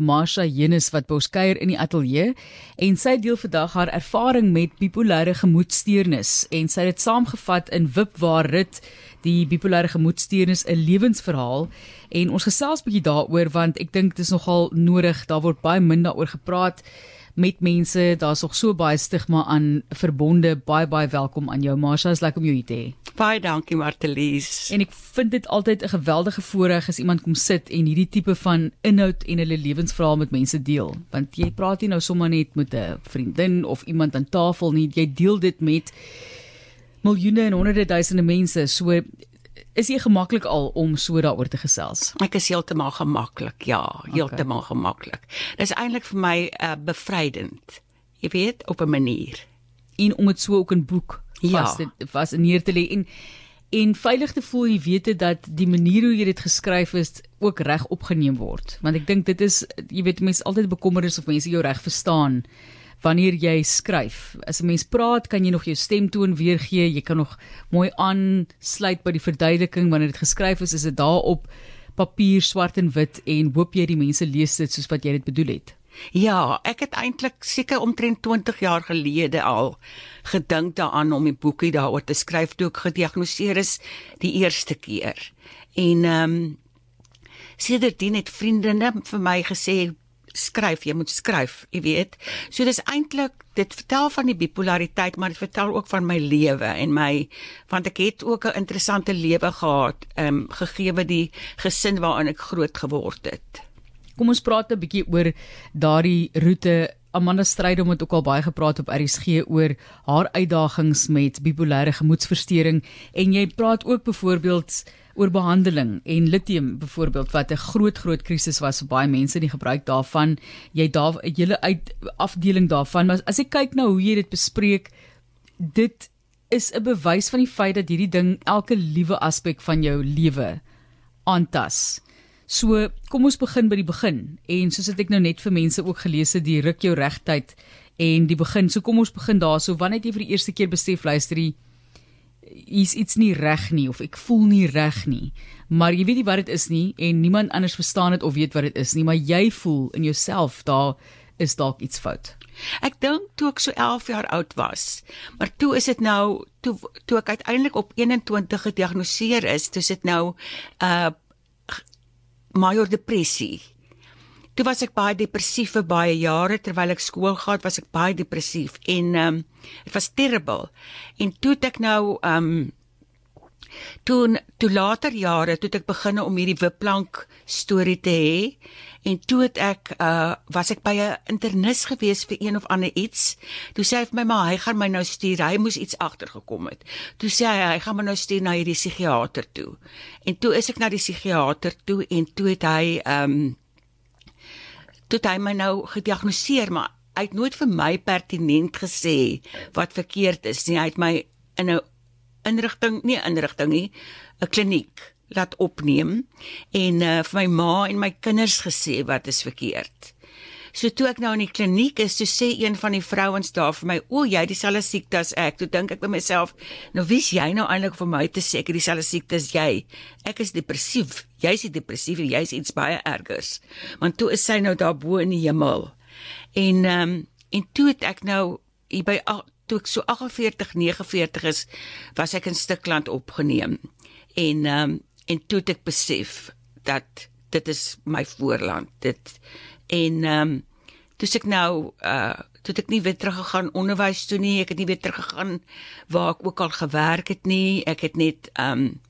Marsha Jenus wat by ons kuier in die ateljee en sy deel vandag haar ervaring met bipolêre gemoedstoornis en sy het dit saamgevat in Wipwaar rit die bipolêre gemoedstoornis 'n lewensverhaal. En ons gesels bietjie daaroor want ek dink dit is nogal nodig daar word baie min daaroor gepraat met mense. Daar's nog so baie stigma aan verbonde. Baie baie welkom aan jou Marsha. Is lekker om jou hier te hê. Baie dankie Martelies. En ek vind dit altyd 'n geweldige voorreg as iemand kom sit en hierdie tipe van inhoud en hulle lewensverhaal met mense deel. Want jy praat nie nou sommer net met 'n vriendin of iemand aan tafel nie. Jy deel dit met miljoene en honderde duisende mense. So is jy gemaklik al om so daaroor te gesels? Ek is heeltemal gemaklik. Ja, heeltemal okay. gemaklik. Dit is eintlik vir my uh, bevrydend. Jy weet, op 'n manier. En om dit so ook in boek ja. vas dit was neer te lê en en veilig te voel jy weet dat die manier hoe jy dit geskryf is ook reg opgeneem word. Want ek dink dit is jy weet mense altyd bekommer is of mense jou reg verstaan wanneer jy skryf. As 'n mens praat, kan jy nog jou stemtoon weergee. Jy kan nog mooi aansluit by die verduideliking wanneer dit geskryf is, is dit daar op papier swart en wit en hoop jy die mense lees dit soos wat jy dit bedoel het. Ja, ek het eintlik seker omtrent 20 jaar gelede al gedink daaraan om 'n boekie daaroor te skryf toe ek gediagnoseer is die eerste keer. En ehm um, sedertdien het vriendinne vir my gesê skryf, jy moet skryf, jy weet. So dis eintlik dit vertel van die bipolariteit, maar dit vertel ook van my lewe en my want ek het ook 'n interessante lewe gehad, ehm um, gegee die gesin waarin ek groot geword het. Kom ons praat 'n bietjie oor daardie roete Amanda Strydom het ook al baie gepraat op RSG oor haar uitdagings met bipolêre gemoedstoornis en jy praat ook byvoorbeeld oor behandeling en lithium byvoorbeeld wat 'n groot groot krisis was vir baie mense die gebruik daarvan. Jy daar 'n hele uit afdeling daarvan maar as ek kyk na hoe jy dit bespreek dit is 'n bewys van die feit dat hierdie ding elke liewe aspek van jou lewe aantas. So kom ons begin by die begin. En soos ek nou net vir mense ook gelees het die ruk jou regtyd en die begin. So kom ons begin daarso wanneer het jy vir die eerste keer besef luister jy is iets nie reg nie of ek voel nie reg nie. Maar jy weet nie wat dit is nie en niemand anders verstaan dit of weet wat dit is nie, maar jy voel in jouself daar is dalk iets fout. Ek dink toe ek so 11 jaar oud was, maar toe is dit nou toe toe ek uiteindelik op 21 gediagnoseer is, toe is dit nou uh major depressie. Toe was ek baie depressief vir baie jare terwyl ek skool gehad, was ek baie depressief en ehm um, dit was terrible. En toe ek nou ehm um, toe toe later jare toe ek begin om hierdie wipplank storie te hê en toe het ek uh was ek by 'n internis gewees vir een of ander iets. Toe sê hy vir my maar hy gaan my nou stuur. Hy moes iets agtergekom het. Toe sê hy hy gaan my nou stuur na hierdie psigiater toe. En toe is ek na die psigiater toe en toe het hy ehm um, toe hy my nou gediagnoseer, maar hy het nooit vir my pertinent gesê wat verkeerd is nie. Hy het my in 'n inrigting, nie inrigting nie, 'n kliniek laat opneem en uh, vir my ma en my kinders gesê wat is verkeerd. So toe ek nou in die kliniek is, so sê een van die vrouens daar vir my, "O, jy het dieselfde siekte as ek." Toe dink ek by myself, "Nou wie's jy nou eintlik vir my te sê ek het dieselfde siekte as jy? Ek is depressief. Jy's depressief en jy's iets baie ergers." Want toe is sy nou daar bo in die hemel. En ehm um, en toe het ek nou hier by toe ek so 48, 49 is, was ek in Stikland opgeneem. En ehm um, en toe het ek besef dat dit is my voorland. Dit en ehm um, toe ek nou uh toe ek nie weer terug gegaan onderwys toe nie, ek het nie weer terug gegaan waar ek ook al gewerk het nie. Ek het net ehm um,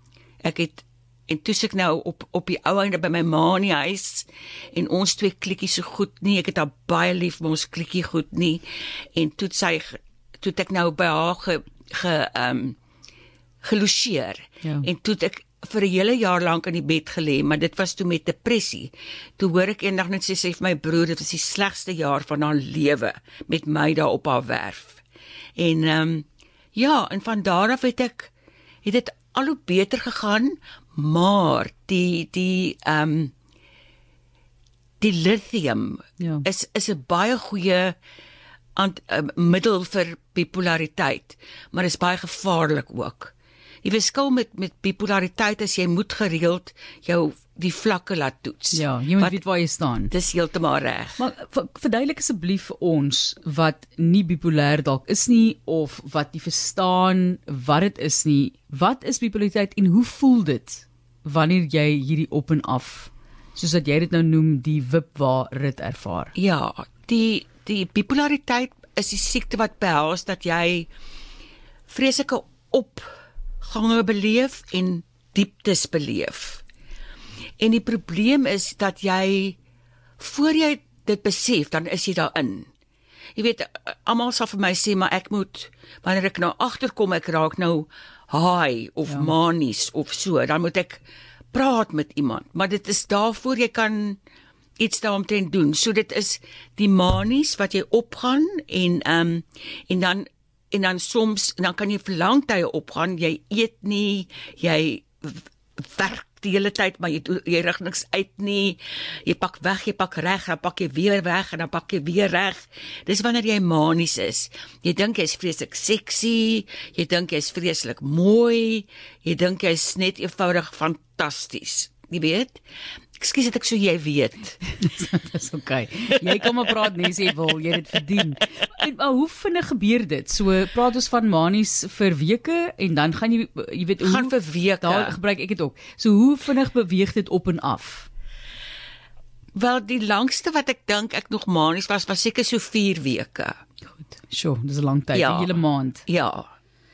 ek het en toe ek nou op op die ou einde by my ma in die huis en ons twee klikkie so goed nie. Ek het haar baie lief, maar ons klikkie goed nie. En toe sy toe ek nou by haar ge ge ehm um, gelogeer. Ja. En toe ek vir 'n hele jaar lank in die bed gelê, maar dit was toe met depressie. Toe hoor ek eendag net sê sy vir my broer, dit was die slegste jaar van haar lewe met my daar op haar werf. En ehm um, ja, en van daar af het ek het dit al hoe beter gegaan, maar die die ehm um, die lithium ja. is is 'n baie goeie aan uh, middel vir bipolariteit, maar is baie gevaarlik ook Die verskil met met bipolariteit is jy moet gereeld jou die vlakke laat toets. Ja, jy moet Wat- weet waar jy staan. Dis heeltemal reg. Maar ver- verduidelik asseblief vir ons wat nie bipolêr dalk is nie of wat nie verstaan wat dit is nie. Wat is bipolariteit en hoe voel dit wanneer jy hierdie op en af soos wat jy dit nou noem die wipwa rit ervaar? Ja, die die bipolariteit is die siekte wat behels dat jy vreeslike opgange beleef en dieptes beleef. En die probleem is dat jy voor jy dit besef, dan is jy daarin. Jy weet, almal sal vir my sê maar ek moet wanneer ek nou agterkom ek raak nou high of ja. manies of so, dan moet ek praat met iemand. Maar dit is daarvoor jy kan iets daaromtrent doen. So dit is die manies wat jy opgaan en ehm um, en dan en dan soms dan kan jy vir lang tye opgaan. Jy eet nie, jy werk die hele tyd maar jy jy rig niks uit nie. Jy pak weg, jy pak reg, dan pak jy weer weg en dan pak jy weer reg. Dis wanneer jy manies is. Jy dink jy's vreeslik sexy, jy dink jy's vreeslik mooi, jy dink jy's net eenvoudig fantasties. Jy weet? Ekskuus dat ek so jy weet. Dis oukei. Okay. Jy kan maar praat nie as jy wil, jy het dit verdien. En maar hoe vinnig gebeur dit? So praat ons van manies vir weke en dan gaan jy jy weet hoe Gaan vir weke. Daar gebruik ek dit ook. So hoe vinnig beweeg dit op en af? Wel die langste wat ek dink ek nog manies was was seker so 4 weke. Goed. Sjoe, dis 'n lang tyd, 'n Ja. hele maand. Ja.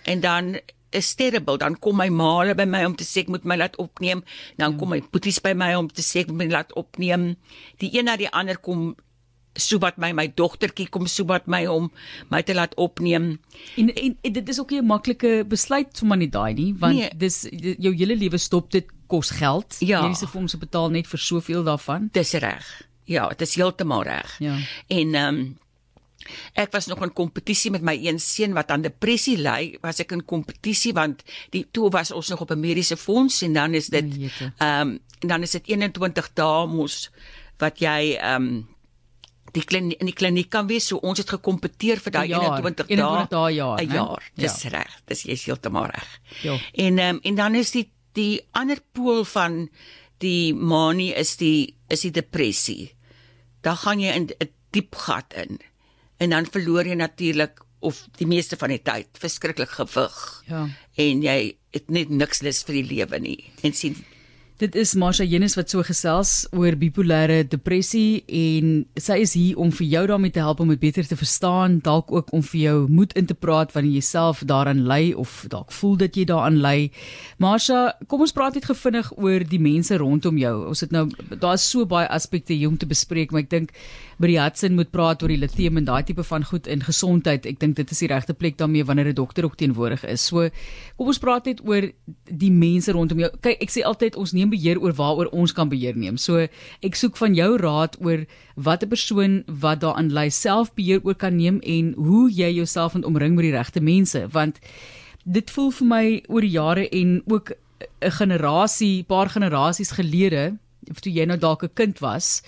En dan is terrible, dan kom my ma by my om te sê ek moet my laat opneem, dan kom my boeties by my om te sê ek moet my laat opneem. Die een na die ander kom sobat my my dogtertjie kom sobat my om my te laat opneem. En, en, en dit is ook nie 'n maklike besluit sommer nie daai nie, want Nee. dis jou hele lewe stop dit kos geld. Ja. Mediese fondse betaal net vir soveel daarvan. Dis reg. Ja, dit is heeltemal reg. Ja. En ehm um, ek was nog in kompetisie met my een seun wat aan depressie ly, was ek in kompetisie want die toe was ons nog op 'n mediese fonds en dan is dit ehm um, dan is dit 21 dae mos wat jy ehm um, die kliniek in die kliniek kan wees. So ons het gekompeteer vir daai Een jaar. 21 dae. 21 dae jaar, 'n jaar. Dis Ja. reg. Dis jy's heeltemal reg. Ja. En ehm um, en dan is die die ander pool van die manie is die is die depressie. Dan gaan jy in 'n diep gat in. En dan verloor jy natuurlik of die meeste van die tyd verskriklik gewig. Ja. En jy het net niks lus vir die lewe nie. En sien Dit is Marsha Jennis wat so gesels oor bipolêre depressie en sy is hier om vir jou daarmee te help om dit beter te verstaan, dalk ook om vir jou moed in te praat wanneer jy self daaraan ly of dalk voel dat jy daaraan ly. Marsha, kom ons praat net gevinnig oor die mense rondom jou. Ons het nou daar's so baie aspekte hier om te bespreek, maar ek dink by die Hudson moet praat oor die lithium en daai tipe van goed in gesondheid. Ek dink dit is die regte plek daarmee wanneer 'n dokter ook teenwoordig is. So kom ons praat net oor die mense rondom jou. Kyk, ek sê altyd ons neem beheer oor waaroor ons kan beheer neem. So ek soek van jou raad oor wat 'n persoon wat daaraan lei self beheer oor kan neem en hoe jy jouself moet omring met die regte mense want dit voel vir my oor die jare en ook 'n generasie, paar generasies gelede, of toe jy nou dalk 'n kind was,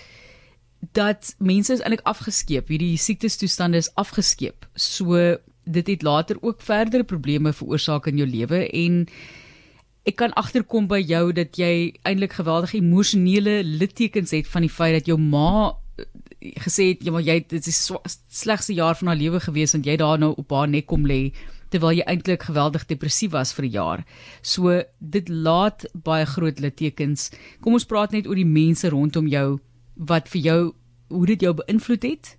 dat mense is eintlik afgeskeep. Hierdie siektestoestande is afgeskeep. So dit het later ook verdere probleme veroorsaak in jou lewe en ek kan agterkom by jou dat jy eintlik geweldige emosionele littekens het van die feit dat jou ma eh, gesê het ja maar jy dit is slegste jaar van haar lewe gewees want jy daar nou op haar nek kom lê terwyl jy eintlik geweldig depressief was vir 'n jaar. So dit laat baie groot littekens. Kom ons praat net oor die mense rondom jou wat vir jou hoe dit jou beïnvloed het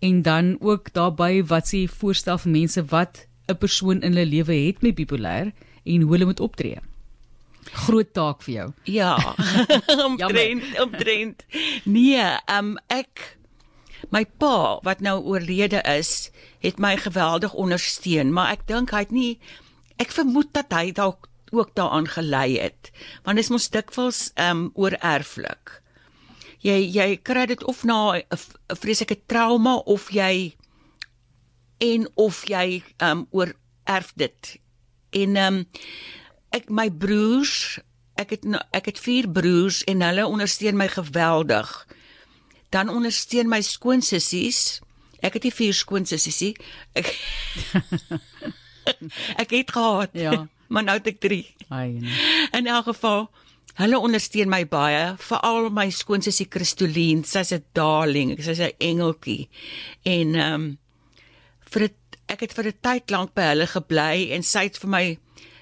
en dan ook daarbey wat sê jy voorstel vir mense wat 'n persoon in hulle lewe het met bipolêr en hoe hulle moet optree. Groot taak vir jou. Ja. omtrent omtrent. Nee, um ek my pa wat nou oorlede is, het my geweldig ondersteun, maar ek dink hy het nie ek vermoed dat hy dalk ook daaraan gelei het. Want dit is mos dikwels um oorerflik. Jy jy kry dit of na 'n vreeslike trauma of jy en of jy um oorerf dit. En um ek my broers, ek het ek het vier broers en hulle ondersteun my geweldig. Dan ondersteun my skoonsissies. Ek het nie vier skoonsissies nie. Ek Ek het gehad. Ja. maar nou het ek 3. Ai. nee. In elk geval, hulle ondersteun my baie, veral my skoonsussie Christolien, sy's 'n darling, sy's 'n engeltjie. En ehm um, vir dit ek het vir 'n tyd lank by hulle gebly en sy het vir my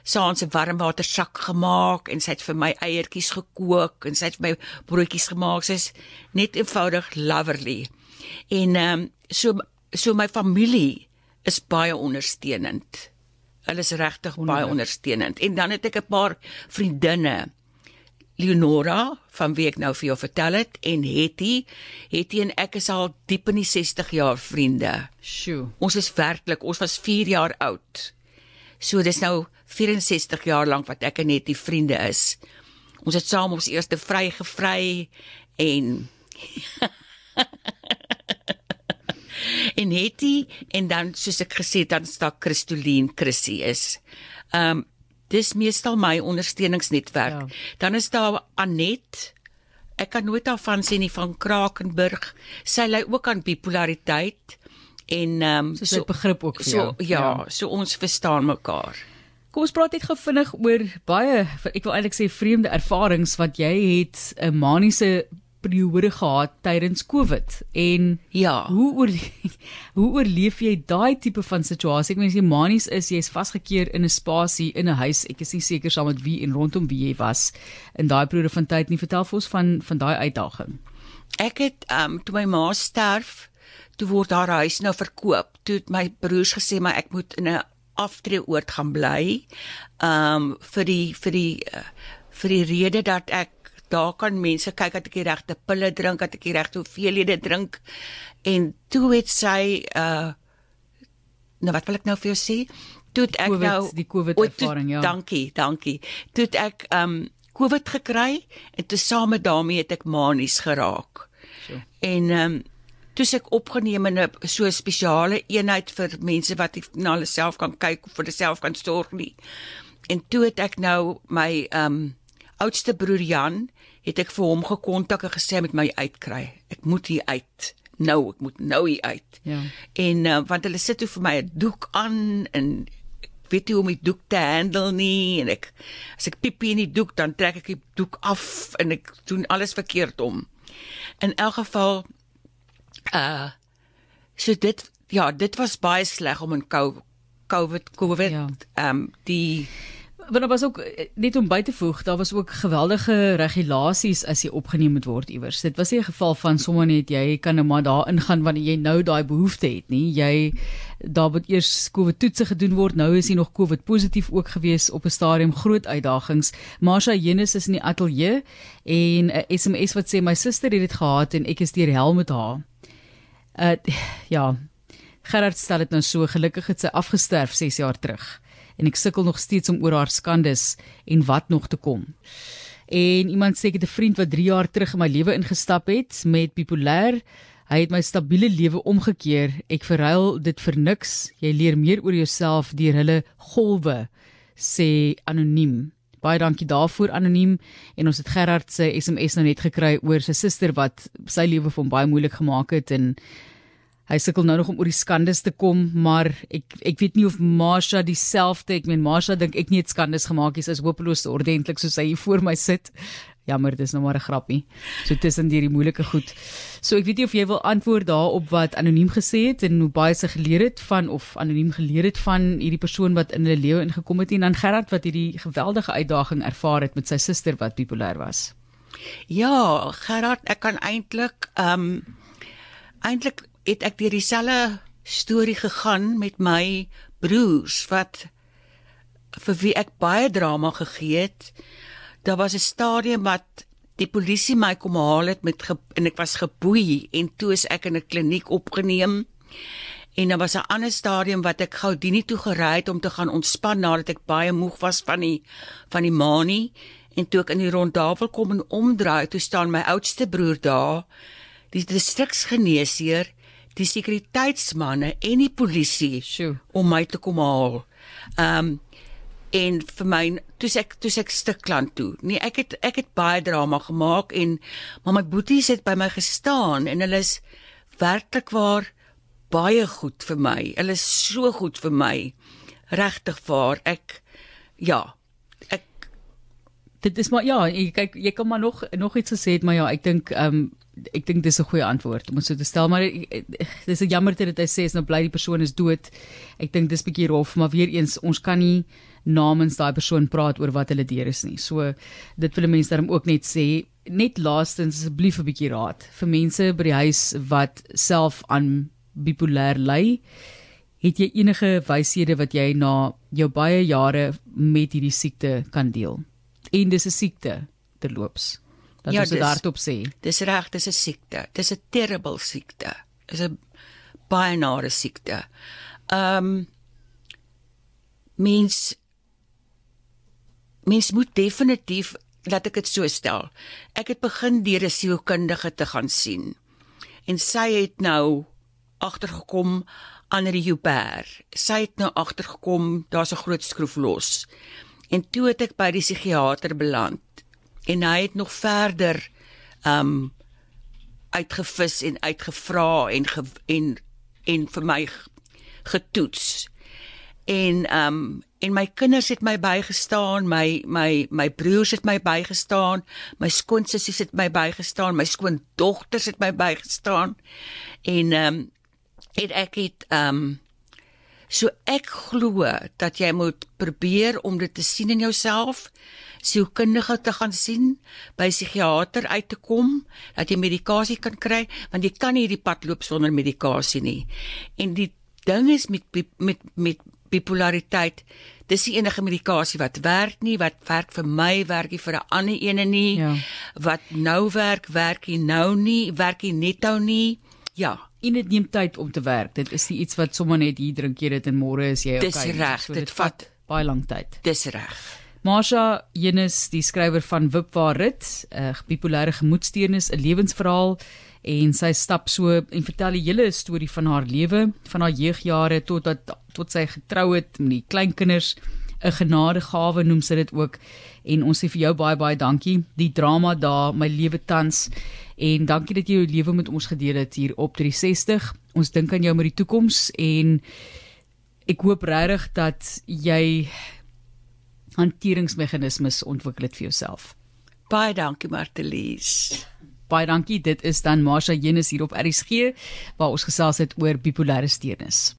saans 'n warmwatersak gemaak en sy het vir my eiertjies gekook en sy het vir my broodjies gemaak. Sy's net eenvoudig loverly. En ehm um, so so my familie is baie ondersteunend. Hulle is regtig baie ondersteunend. En dan het ek 'n paar vriendinne. Leonora, van wie ek nou vir jou vertel het, en Hetty. Hetty en ek is al diep in die 60 jaar vriende. Sjoe. Ons is werklik, ons was 4 jaar oud. So dis nou 64 jaar lank wat ek en Hetty vriende is. Ons het saam ons eerste vry gevry en en Hetty en dan soos ek gesê het dan staan Christolien Chrissy is. Ehm um, dis meestal my ondersteuningsnetwerk. Ja. Dan is daar Anet. Ek kan nooit daarvan sê nie van Krakenburg. Sy lei ook aan bipolariteit en ehm um, So het begrip ook vir so jou. ja, ja, so ons verstaan mekaar. Kom ons praat net gou vinnig oor baie ek wil eintlik sê vreemde ervarings wat jy het 'n maniese periode gehad tydens Covid en Ja. hoe oor hoe oorleef jy daai tipe van situasie? Ek meen as jy manies is, jy's vasgekeer in 'n spasie in 'n huis. Ek is nie seker saam met wie en rondom wie jy was in daai periode van tyd nie. Vertel vir ons van van daai uitdaging. Ek het ehm um, toe my ma sterf, toe word haar huis nou verkoop. Toe het my broers gesê maar ek moet in 'n aftreeoord gaan bly. Ehm um, vir die vir die uh, vir die rede dat ek daar kan mense kyk dat ek die regte pille drink, dat ek die regte hoeveelhede drink. En toe het sy uh nou wat wil ek nou vir jou sê? Toe ek COVID, nou die COVID ervaring, ja. Dankie, dankie. Toe ek um COVID gekry en tesame daarmee het ek manies geraak. So. En um toe ek opgeneem in 'n so spesiale eenheid vir mense wat nie na hulle self kan kyk of vir hulle self kan sorg nie. En toe het ek nou my um oudste broer Jan het ek vir hom gekontak en gesê hy moet my uitkry. Ek moet hier uit. Nou, ek moet nou hier uit. Ja. En uh, want hulle sit toe vir my 'n doek aan en ek weet nie hoe om die doek te handle nie en ek as ek piepie in die doek dan trek ek die doek af en ek doen alles verkeerd om. In elk geval uh so dit ja, dit was baie sleg om in co- COVID COVID Ja. ehm um, die Maar daar was ook net om by te voeg, daar was ook geweldige regulasies as jy opgeneem moet word iewers. Dit was nie 'n geval van sommer net jy kan nou maar daar ingaan wanneer jy nou daai behoefte het nie. Jy daar moet eers COVID toetse gedoen word. Nou is hy nog COVID positief ook gewees op 'n stadium groot uitdagings. Marsha Jenus is in die ateljee en 'n SMS wat sê my suster het dit gehad en ek is deur hel met haar. Uh ja. Gerard stel dit nou so gelukkig het sy afgesterf 6 jaar terug en ek sukkel nog steeds om oor haar skandes en wat nog te kom. En iemand sê ek het 'n vriend wat 3 jaar terug in my lewe ingestap het met bipolêr. Hy het my stabiele lewe omgekeer. Ek verruil dit vir niks. Jy leer meer oor jouself deur hulle golwe, sê anoniem. Baie dankie daarvoor anoniem en ons het Gerard se SMS nou net gekry oor sy suster wat sy lewe vir hom baie moeilik gemaak het en Hy sukkel nou nog om oor die skandes te kom, maar ek ek weet nie of Marsha dieselfde, ek meen Marsha dink ek nie het skandes gemaak nie, sy is hopeloos ordentlik soos sy hier voor my sit. Jammer, dis nou maar 'n grappie. So tussen hierdie moeilike goed. So ek weet nie of jy wil antwoord daarop wat anoniem gesê het en hoe baie sy geleer het van of anoniem geleer het van hierdie persoon wat in hulle lewe ingekom het en dan Gerard wat hierdie geweldige uitdaging ervaar het met sy suster wat bipolêr was. Ja, Gerard, ek kan eintlik ehm um, eintlik het ek deur dieselfde storie gegaan met my broers wat vir wie ek baie drama gegee het. Daar was 'n stadium wat die polisie my kom haal het met en ek was geboei en toe is ek in 'n kliniek opgeneem. En daar was 'n ander stadium wat ek Gaudini toe gery het om te gaan ontspan nadat ek baie moeg was van die van die manie en toe ek in die rondtafel kom en omdraai, toe staan my oudste broer daar, die distriksgeneesheer, die sekuriteitsmanne en die polisie Sjoe. om my te kom haal. Um en vir my toe ek toe ek stuk klant toe. Nee, ek het ek het baie drama gemaak en maar my boeties het by my gestaan en hulle is werklik waar baie goed vir my. Hulle is so goed vir my. Regtig waar. Ek ja. Ek Dit is maar ja, jy kyk jy kan maar nog nog iets gesê het, maar ja, ek dink ehm um, ek dink dis 'n goeie antwoord om dit so te stel, maar dis 'n jammer dat hy sê is nou bly die persoon is dood. Ek dink dis bietjie rof, maar weer eens ons kan nie namens daai persoon praat oor wat hulle deur is nie. So dit wil mense daarom ook net sê, net laastens asseblief 'n bietjie raad vir mense by die huis wat self aan bipolêr ly. Het jy enige wyshede wat jy na jou baie jare met hierdie siekte kan deel? En dis 'n siekte terloops. Dat Ja, ons dit hardop sê. dis reg, dis 'n siekte. Dis 'n terrible siekte. Dis 'n baie nare siekte. Ehm um, mens mens moet definitief laat ek dit so stel. Ek het begin deur 'n sielkundige te gaan sien. En sy het nou agtergekom Annelie Joubert. Sy het nou agtergekom daar's 'n groot skroef los. En toe het ek by die psigiater beland en hy het nog verder um uitgevis en uitgevra en ge, en en vir my getoets. En um en my kinders het my bygestaan, my my my broers het my bygestaan, my skoonsissies het my bygestaan, my skoondogters het my bygestaan. En um en ek het um So ek glo dat jy moet probeer om dit te sien in jouself, sielkundige te gaan sien, by psigiater uit te kom, dat jy medikasie kan kry, want jy kan nie hierdie pad loop sonder medikasie nie. En die ding is met met met bipolariteit, dis nie enige medikasie wat werk nie, wat werk vir my, werk nie vir 'n ander ene nie. Ja. Wat nou werk, werk nie nou nie, werk nie net nou nie. Ja, En dit neem tyd om te werk. Dit is nie iets wat sommer net hier drink jy dit en môre is jy Dis okay. reg, dit vat- baie lank tyd. dis reg. Marsha Jenus, die skrywer van Wipwaar Rit, 'n uh, bipolêre gemoedstoornis, 'n lewensverhaal en sy stap so en vertel die hele storie van haar lewe, van haar jeugjare tot dat tot sy getrou het met die kleinkinders, 'n genadegawe noem sy dit ook. En ons sê vir jou baie baie dankie. Die drama daar, my lewe tans en dankie dat jy jou lewe met ons gedeel het hier op 360. Ons dink aan jou met die toekoms en ek hoop regtig dat jy hanteringsmeganismes ontwikkel het vir jouself. Baie dankie Martelies. Baie dankie. Dit is dan Marsha Jenus hier op RSG waar ons gesels het oor bipolêre steurnis.